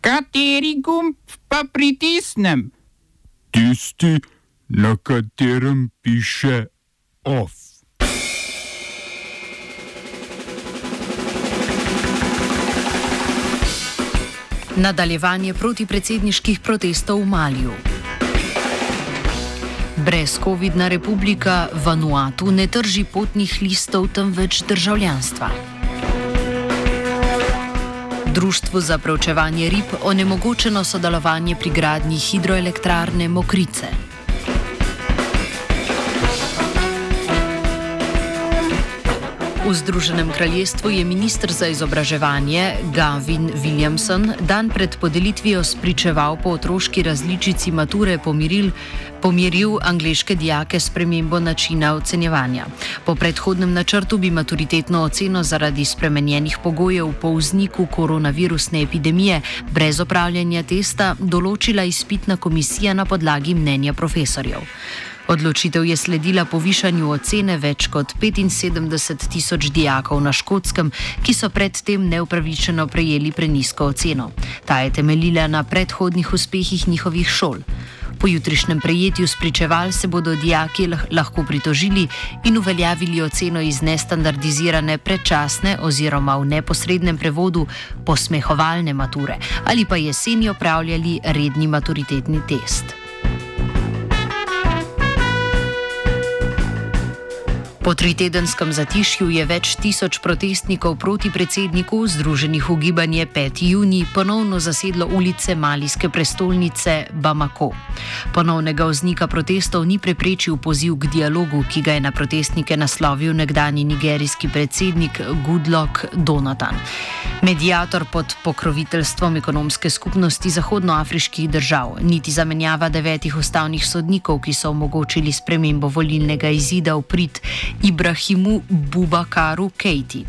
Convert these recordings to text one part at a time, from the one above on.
Kateri gumb pa pritisnem? Tisti, na katerem piše OF. Nadaljevanje protipredsedniških protestov v Malju. Brezcovidna republika Vanuatu ne trži potnih listov, temveč državljanstva. Društvu za preučevanje rib onemogočeno sodelovanje pri gradnji hidroelektrarne Mokrice. V Združenem kraljestvu je ministr za izobraževanje Gavin Williamson dan pred podelitvijo spričeval po otroški različici mature pomiril, pomiril angliške dijake s premembo načina ocenjevanja. Po predhodnem načrtu bi maturitetno oceno zaradi spremenjenih pogojev po vzniku koronavirusne epidemije brez opravljanja testa določila izpitna komisija na podlagi mnenja profesorjev. Odločitev je sledila povišanju ocene več kot 75 tisoč dijakov na škotskem, ki so predtem neupravičeno prejeli prenisko oceno. Ta je temeljila na predhodnih uspehih njihovih šol. Po jutrišnjem prejetju spričeval se bodo dijaki lahko pritožili in uveljavili oceno iz nestandardizirane predčasne oziroma v neposrednem prevodu posmehovalne mature ali pa jeseni opravljali redni maturitetni test. Po tritedenskem zatišju je več tisoč protestnikov proti predsedniku, združenih v gibanje 5. juni, ponovno zasedlo ulice malijske prestolnice Bamako. Ponovnega vznika protestov ni preprečil poziv k dialogu, ki ga je na protestnike naslovil nekdani nigerijski predsednik Goodluck Donatan. Medijator pod pokroviteljstvom ekonomske skupnosti zahodnoafriških držav, niti zamenjava devetih ustavnih sodnikov, ki so omogočili spremembo volilnega izida v prid Ibrahimu Bubakaru Keiti.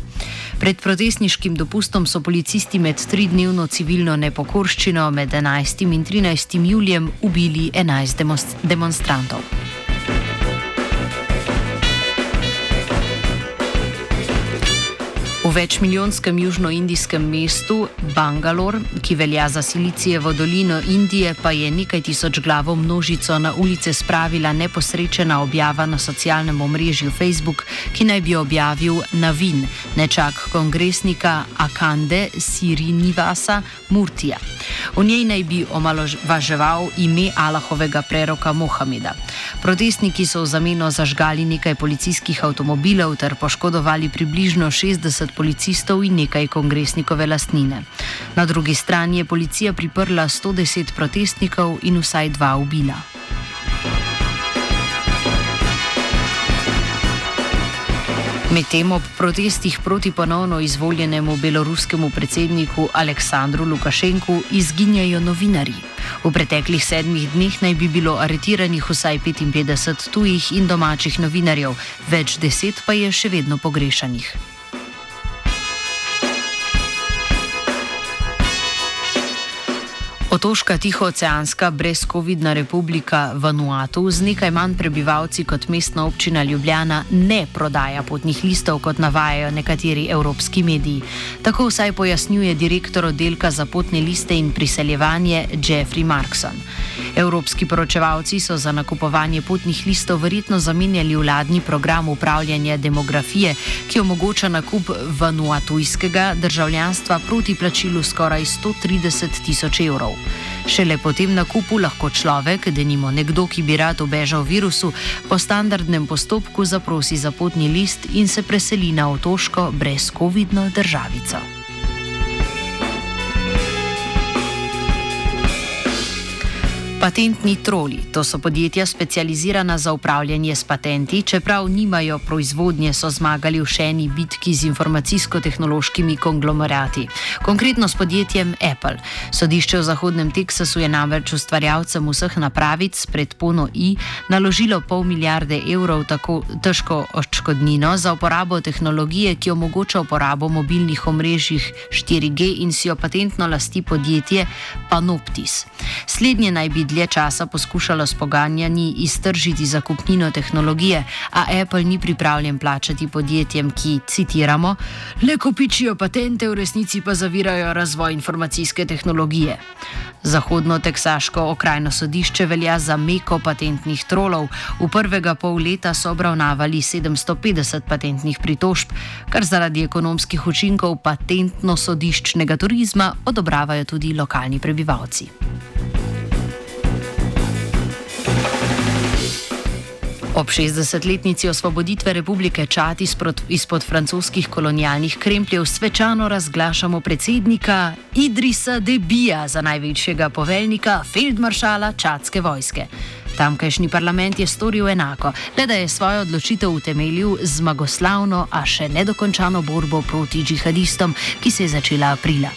Pred protestniškim dopustom so policisti med tridnevno civilno nepokorščino med 11. in 13. julijem ubili 11 demonstrantov. Večmilijonskem južnoindijskem mestu Bangalore, ki velja za Silicijevo dolino Indije, pa je nekaj tisoč glavo množico na ulice spravila neposrečena objava na socialnem omrežju Facebook, ki naj bi objavil Navin, nečak kongresnika Akande Sirinivasa Murtija. V njej naj bi omalovaževal ime Allahovega preroka Mohameda. Protestniki so v zameno zažgali nekaj policijskih avtomobilov ter poškodovali približno 60 policistov in nekaj kongresnikove lastnine. Na drugi strani je policija priprla 110 protestnikov in vsaj dva ubila. Medtem ob protestih proti ponovno izvoljenemu beloruskemu predsedniku Aleksandru Lukašenku izginjajo novinari. V preteklih sedmih dneh naj bi bilo aretiranih vsaj 55 tujih in domačih novinarjev, več deset pa je še vedno pogrešanih. Otoška tihooceanska brezcovidna republika Vanuatu z nekaj manj prebivalci kot mestna občina Ljubljana ne prodaja potnih listov, kot navajajo nekateri evropski mediji. Tako vsaj pojasnjuje direktor oddelka za potne liste in priseljevanje Jeffrey Markson. Evropski poročevalci so za nakupovanje potnih listov verjetno zamenjali vladni program upravljanja demografije, ki omogoča nakup vanuatujskega državljanstva proti plačilu skoraj 130 tisoč evrov. Šele po tem nakupu lahko človek, da nimo nekdo, ki bi rad obežal virusu, po standardnem postopku zaprosi za potni list in se preseli na otoško brezcovidno državico. Patentni troli, to so podjetja specializirana za upravljanje s patenti, čeprav nimajo proizvodnje, so zmagali v še eni bitki z informacijsko-tehnološkimi konglomerati, konkretno s podjetjem Apple. Sodišče v Zahodnem Teksasu je namreč ustvarjalcem vseh napravic pred Pono I naložilo pol milijarde evrov tako težko odškodnino za uporabo tehnologije, ki omogoča uporabo mobilnih omrežjih 4G in si jo patentno lasti podjetje Panoptis. Slednje naj bi dlje časa poskušalo s pogajanji iztržiti zakupnino tehnologije, a Apple ni pripravljen plačati podjetjem, ki, citiramo, le kopičijo patente, v resnici pa zavirajo razvoj informacijske tehnologije. Zahodno-teksaško okrajno sodišče velja za meko patentnih trolov. V prvega pol leta so obravnavali 750 patentnih pritožb, kar zaradi ekonomskih učinkov patentno-sodiščnega turizma odobravajo tudi lokalni prebivalci. Ob 60-letnici osvoboditve Republike Čad izpod, izpod francoskih kolonialnih krempljev svečano razglašamo predsednika Idrisa Debija za največjega poveljnika feldmaršala Čadske vojske. Tamkajšnji parlament je storil enako, le da je svojo odločitev utemeljil z zmagoslavno, a še nedokončano borbo proti džihadistom, ki se je začela aprila.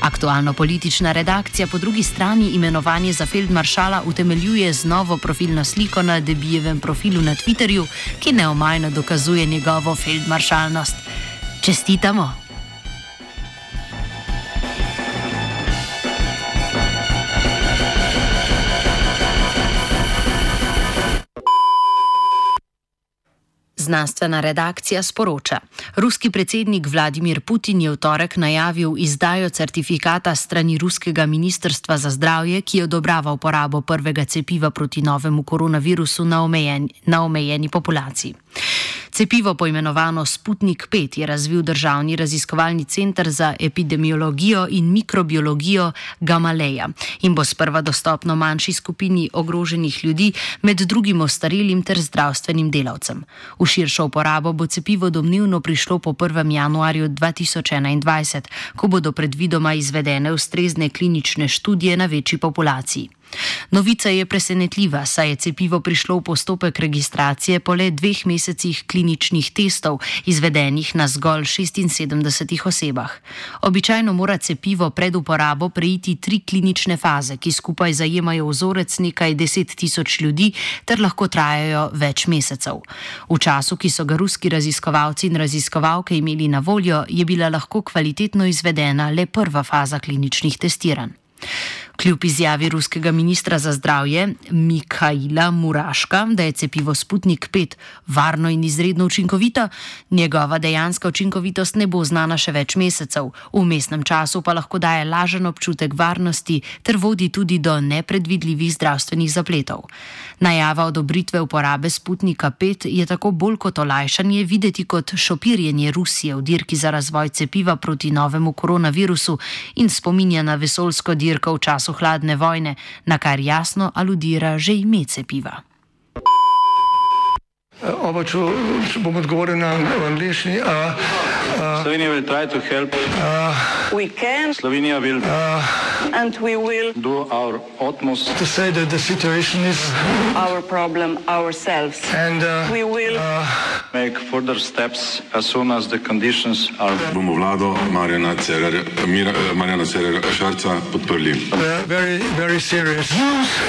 Aktualno politična redakcija po drugi strani imenovanje za feldmaršala utemeljuje z novo profilno sliko na debijevem profilu na Twitterju, ki neomajno dokazuje njegovo feldmaršalnost. Čestitamo! Znanstvena redakcija sporoča. Ruski predsednik Vladimir Putin je v torek najavil izdajo certifikata strani ruskega ministrstva za zdravje, ki odobrava uporabo prvega cepiva proti novemu koronavirusu na omejeni, na omejeni populaciji. Cepivo poimenovano Sputnik 5 je razvil Državni raziskovalni center za epidemiologijo in mikrobiologijo Gamaleja in bo sprva dostopno manjši skupini ogroženih ljudi, med drugim ostarelim ter zdravstvenim delavcem. V širšo uporabo bo cepivo domnevno prišlo po 1. januarju 2021, ko bodo predvidoma izvedene ustrezne klinične študije na večji populaciji. Novica je presenetljiva, saj je cepivo prišlo v postopek registracije po le dveh mesecih kliničnih testov, izvedenih na zgolj 76 osebah. Običajno mora cepivo pred uporabo preiti tri klinične faze, ki skupaj zajemajo vzorec nekaj deset tisoč ljudi ter lahko trajajo več mesecev. V času, ki so ga ruski raziskovalci in raziskovalke imeli na voljo, je bila lahko kvalitetno izvedena le prva faza kliničnih testiranj. Kljub izjavi ruskega ministra za zdravje Mikhaila Muraška, da je cepivo Sputnik 5 varno in izredno učinkovito, njegova dejanska učinkovitost ne bo znana še več mesecev, v mestnem času pa lahko daje lažen občutek varnosti ter vodi tudi do nepredvidljivih zdravstvenih zapletov. Najava odobritve uporabe Sputnika 5 je tako bolj kot olajšanje videti kot šopirjenje Rusije v dirki za razvoj cepiva proti novemu koronavirusu in spominja na vesolsko dirko v času času hladne vojne, na kar jasno aludira že ime cepiva. Oba, če, če bom odgovoril na angliški. Slovenija bo poskušala pomagati. Slovenija bo naredila svoj utmost, da bo rekla, da je situacija naš problem. In bomo naredili nadaljnje korake, as soon as the conditions are. Bomo vlado Marjana Cererera Šarca podprli. Very, very serious.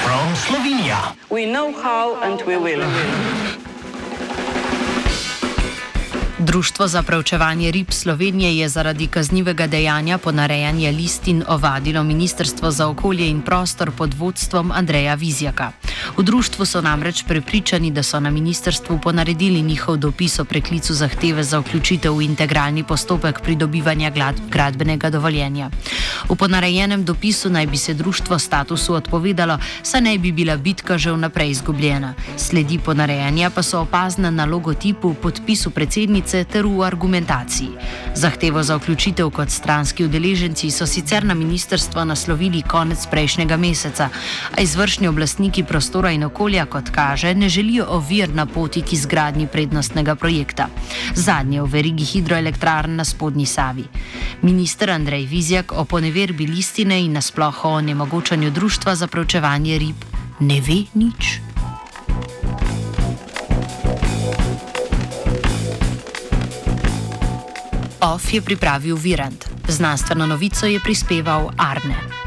From Slovenija. We know how and we will. Društvo za preučevanje rib Slovenije je zaradi kaznivega dejanja ponarejanja listin ovadilo Ministrstvo za okolje in prostor pod vodstvom Andreja Vizjaka. V društvu so namreč prepričani, da so na ministrstvu ponaredili njihov dopis o preklicu zahteve za vključitev v integralni postopek pridobivanja gradbenega dovoljenja. V ponarejenem dopisu naj bi se društvo statusu odpovedalo, saj naj bi bila bitka že vnaprej izgubljena. Sledi ponarejanja pa so opazna na logotipu, podpisu predsednice ter v argumentaciji. Zahtevo za vključitev kot stranski udeleženci so sicer na ministrstvo naslovili konec prejšnjega meseca, a izvršni oblastniki prostora in okolja, kot kaže, ne želijo ovir na poti k izgradnji prednostnega projekta. Zadnje v verigi hidroelektrarn na spodnji Savi. Ministr Andrej Vizjak o poneverbi listine in nasploh o nemogočanju društva za preučevanje rib ne ve nič. OF je pripravil Virant, znanstveno novico je prispeval Arne.